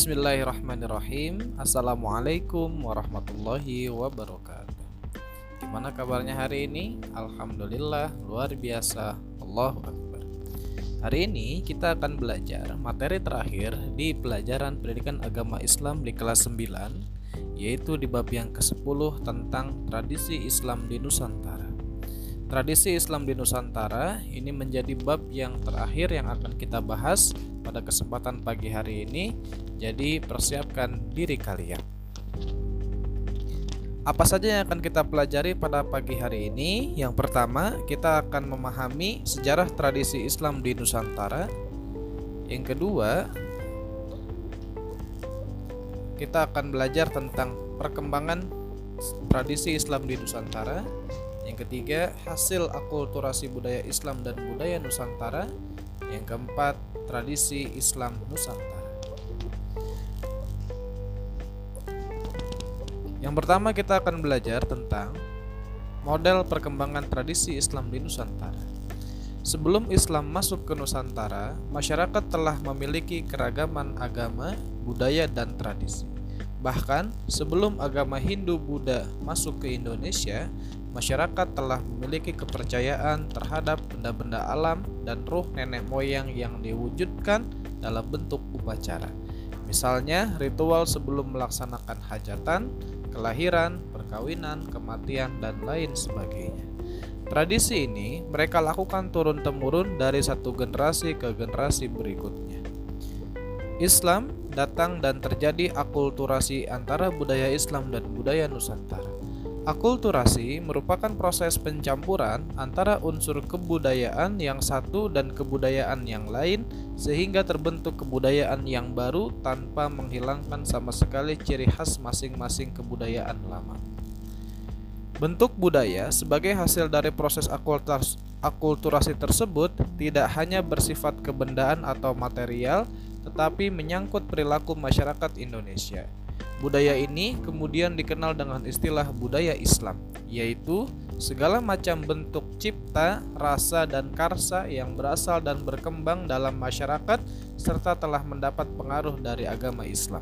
Bismillahirrahmanirrahim. Assalamualaikum warahmatullahi wabarakatuh. Gimana kabarnya hari ini? Alhamdulillah luar biasa. Allahu Akbar. Hari ini kita akan belajar materi terakhir di pelajaran pendidikan agama Islam di kelas 9 Yaitu di bab yang ke-10 tentang tradisi Islam di Nusantara Tradisi Islam di Nusantara ini menjadi bab yang terakhir yang akan kita bahas pada kesempatan pagi hari ini jadi persiapkan diri kalian. Apa saja yang akan kita pelajari pada pagi hari ini? Yang pertama, kita akan memahami sejarah tradisi Islam di Nusantara. Yang kedua, kita akan belajar tentang perkembangan tradisi Islam di Nusantara. Yang ketiga, hasil akulturasi budaya Islam dan budaya Nusantara. Yang keempat, tradisi Islam Nusantara. Yang pertama kita akan belajar tentang model perkembangan tradisi Islam di Nusantara. Sebelum Islam masuk ke Nusantara, masyarakat telah memiliki keragaman agama, budaya, dan tradisi. Bahkan sebelum agama Hindu-Buddha masuk ke Indonesia, masyarakat telah memiliki kepercayaan terhadap benda-benda alam dan ruh nenek moyang yang diwujudkan dalam bentuk upacara. Misalnya, ritual sebelum melaksanakan hajatan, kelahiran, perkawinan, kematian, dan lain sebagainya. Tradisi ini mereka lakukan turun-temurun dari satu generasi ke generasi berikutnya. Islam datang dan terjadi akulturasi antara budaya Islam dan budaya Nusantara. Akulturasi merupakan proses pencampuran antara unsur kebudayaan yang satu dan kebudayaan yang lain sehingga terbentuk kebudayaan yang baru tanpa menghilangkan sama sekali ciri khas masing-masing kebudayaan lama. Bentuk budaya sebagai hasil dari proses akulturasi tersebut tidak hanya bersifat kebendaan atau material, tetapi menyangkut perilaku masyarakat Indonesia. Budaya ini kemudian dikenal dengan istilah budaya Islam, yaitu segala macam bentuk cipta, rasa, dan karsa yang berasal dan berkembang dalam masyarakat serta telah mendapat pengaruh dari agama Islam.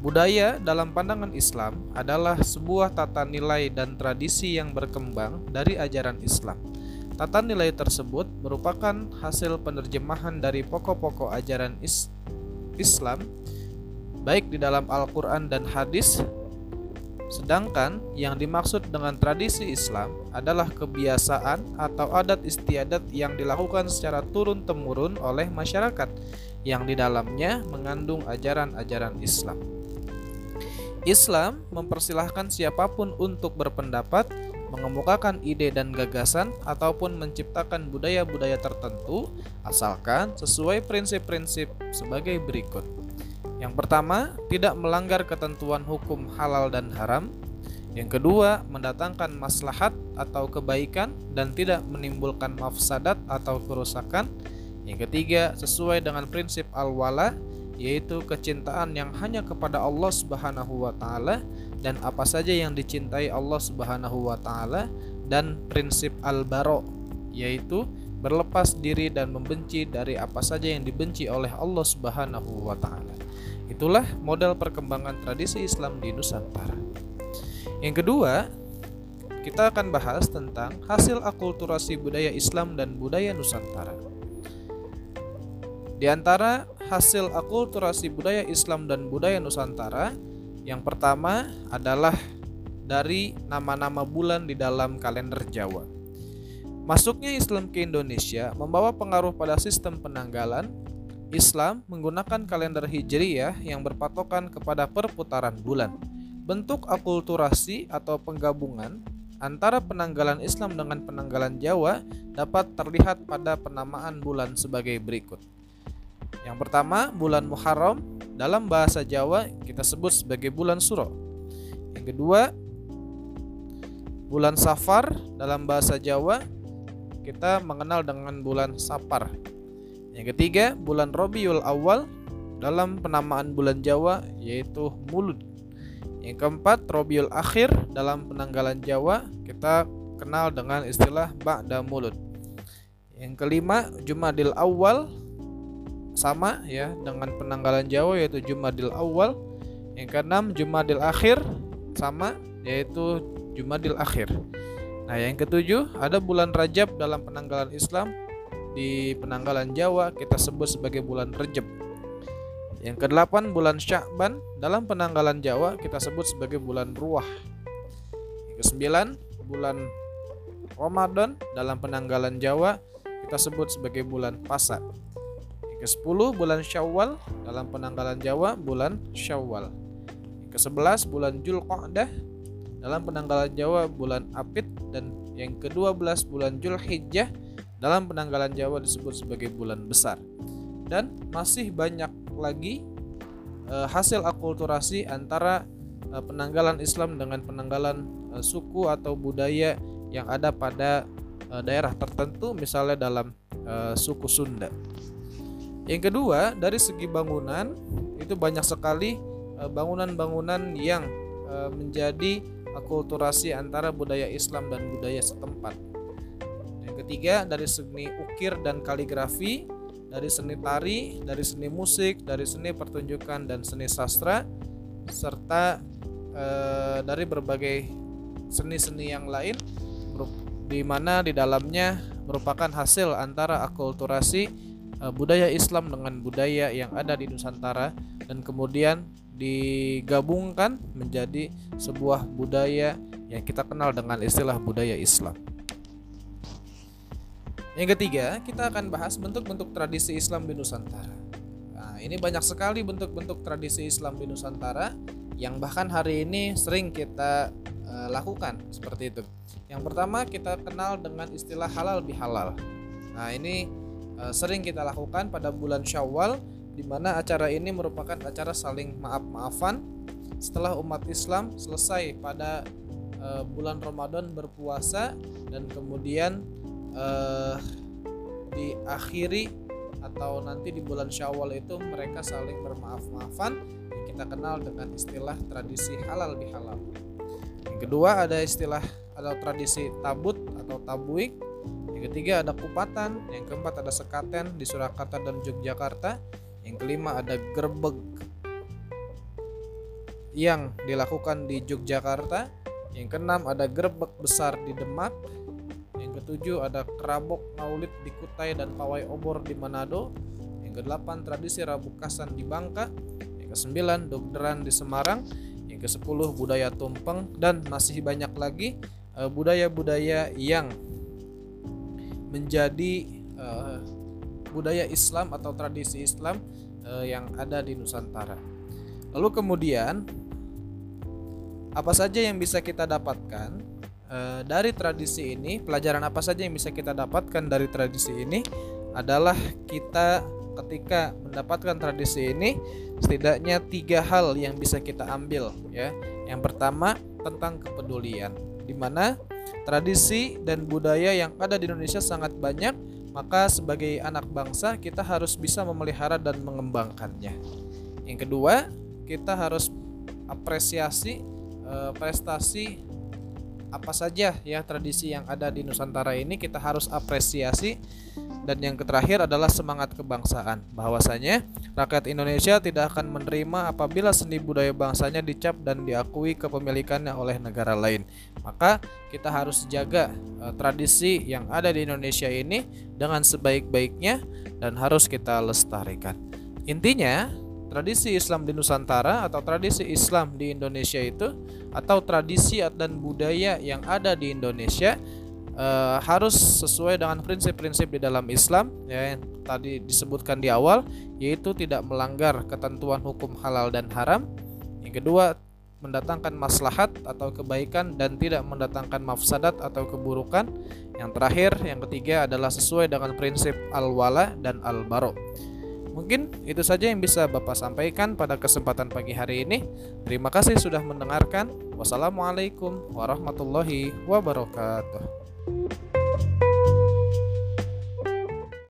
Budaya dalam pandangan Islam adalah sebuah tata nilai dan tradisi yang berkembang dari ajaran Islam. Tata nilai tersebut merupakan hasil penerjemahan dari pokok-pokok ajaran is Islam baik di dalam Al-Quran dan hadis. Sedangkan yang dimaksud dengan tradisi Islam adalah kebiasaan atau adat istiadat yang dilakukan secara turun-temurun oleh masyarakat yang di dalamnya mengandung ajaran-ajaran Islam. Islam mempersilahkan siapa pun untuk berpendapat, mengemukakan ide dan gagasan, ataupun menciptakan budaya-budaya tertentu, asalkan sesuai prinsip-prinsip sebagai berikut. Yang pertama, tidak melanggar ketentuan hukum halal dan haram. Yang kedua, mendatangkan maslahat atau kebaikan dan tidak menimbulkan mafsadat atau kerusakan. Yang ketiga, sesuai dengan prinsip al-wala, yaitu kecintaan yang hanya kepada Allah Subhanahu wa taala dan apa saja yang dicintai Allah Subhanahu wa taala dan prinsip al-bara, yaitu berlepas diri dan membenci dari apa saja yang dibenci oleh Allah Subhanahu wa taala. Itulah model perkembangan tradisi Islam di Nusantara. Yang kedua, kita akan bahas tentang hasil akulturasi budaya Islam dan budaya Nusantara. Di antara hasil akulturasi budaya Islam dan budaya Nusantara, yang pertama adalah dari nama-nama bulan di dalam kalender Jawa. Masuknya Islam ke Indonesia membawa pengaruh pada sistem penanggalan, Islam menggunakan kalender Hijriyah yang berpatokan kepada perputaran bulan. Bentuk akulturasi atau penggabungan antara penanggalan Islam dengan penanggalan Jawa dapat terlihat pada penamaan bulan sebagai berikut. Yang pertama, bulan Muharram dalam bahasa Jawa kita sebut sebagai bulan Suro. Yang kedua, bulan Safar dalam bahasa Jawa kita mengenal dengan bulan Sapar yang ketiga, bulan Robiul Awal dalam penamaan bulan Jawa yaitu Mulud. Yang keempat, Robiul Akhir dalam penanggalan Jawa kita kenal dengan istilah Ba'da Mulud. Yang kelima, Jumadil Awal sama ya dengan penanggalan Jawa yaitu Jumadil Awal. Yang keenam Jumadil Akhir sama yaitu Jumadil Akhir. Nah, yang ketujuh ada bulan Rajab dalam penanggalan Islam di penanggalan Jawa kita sebut sebagai bulan Rejab. Yang kedelapan bulan Sya'ban dalam penanggalan Jawa kita sebut sebagai bulan Ruah. Yang kesembilan bulan Ramadan dalam penanggalan Jawa kita sebut sebagai bulan Pasa. Yang ke-10 bulan Syawal dalam penanggalan Jawa bulan Syawal. Yang ke-11 bulan Julqa'dah dalam penanggalan Jawa bulan Apit dan yang ke-12 bulan Julhijjah dalam penanggalan Jawa disebut sebagai bulan besar. Dan masih banyak lagi e, hasil akulturasi antara e, penanggalan Islam dengan penanggalan e, suku atau budaya yang ada pada uh, daerah tertentu misalnya dalam uh, suku Sunda. Yang kedua, dari segi bangunan itu banyak sekali bangunan-bangunan yang menjadi akulturasi antara budaya Islam dan budaya setempat. Ketiga, dari seni ukir dan kaligrafi, dari seni tari, dari seni musik, dari seni pertunjukan dan seni sastra serta uh, dari berbagai seni-seni yang lain di mana di dalamnya merupakan hasil antara akulturasi uh, budaya Islam dengan budaya yang ada di Nusantara dan kemudian digabungkan menjadi sebuah budaya yang kita kenal dengan istilah budaya Islam. Yang ketiga, kita akan bahas bentuk-bentuk tradisi Islam di Nusantara. Nah, ini banyak sekali bentuk-bentuk tradisi Islam di Nusantara yang bahkan hari ini sering kita uh, lakukan seperti itu. Yang pertama kita kenal dengan istilah halal bihalal. Nah ini e, sering kita lakukan pada bulan Syawal di mana acara ini merupakan acara saling maaf-maafan setelah umat Islam selesai pada e, bulan Ramadan berpuasa dan kemudian e, diakhiri atau nanti di bulan Syawal itu mereka saling bermaaf-maafan kita kenal dengan istilah tradisi halal bihalal. Yang kedua ada istilah atau tradisi tabut atau tabuik. Yang ketiga ada kupatan, yang keempat ada sekaten di Surakarta dan Yogyakarta. Yang kelima ada gerbek yang dilakukan di Yogyakarta. Yang keenam ada gerbek besar di Demak. Ketujuh ada kerabok maulid di Kutai dan pawai obor di Manado. Yang kedelapan tradisi Rabu Kasan di Bangka. Yang kesembilan dogderan di Semarang. Yang kesepuluh budaya tumpeng dan masih banyak lagi Eh, budaya-budaya yang menjadi uh, budaya Islam atau tradisi Islam uh, yang ada di Nusantara. Lalu kemudian apa saja yang bisa kita dapatkan uh, dari tradisi ini? Pelajaran apa saja yang bisa kita dapatkan dari tradisi ini adalah kita ketika mendapatkan tradisi ini setidaknya tiga hal yang bisa kita ambil ya. Yang pertama tentang kepedulian di mana tradisi dan budaya yang ada di Indonesia sangat banyak, maka sebagai anak bangsa kita harus bisa memelihara dan mengembangkannya. Yang kedua, kita harus apresiasi eh, prestasi apa saja ya tradisi yang ada di Nusantara ini kita harus apresiasi dan yang terakhir adalah semangat kebangsaan. Bahwasanya rakyat Indonesia tidak akan menerima apabila seni budaya bangsanya dicap dan diakui kepemilikannya oleh negara lain. Maka kita harus jaga uh, tradisi yang ada di Indonesia ini dengan sebaik-baiknya dan harus kita lestarikan. Intinya, tradisi Islam di Nusantara atau tradisi Islam di Indonesia itu atau tradisi dan budaya yang ada di Indonesia uh, harus sesuai dengan prinsip-prinsip di dalam Islam ya yang tadi disebutkan di awal yaitu tidak melanggar ketentuan hukum halal dan haram. Yang kedua, mendatangkan maslahat atau kebaikan dan tidak mendatangkan mafsadat atau keburukan. Yang terakhir, yang ketiga adalah sesuai dengan prinsip al-wala dan al-baro. Mungkin itu saja yang bisa Bapak sampaikan pada kesempatan pagi hari ini. Terima kasih sudah mendengarkan. Wassalamualaikum warahmatullahi wabarakatuh.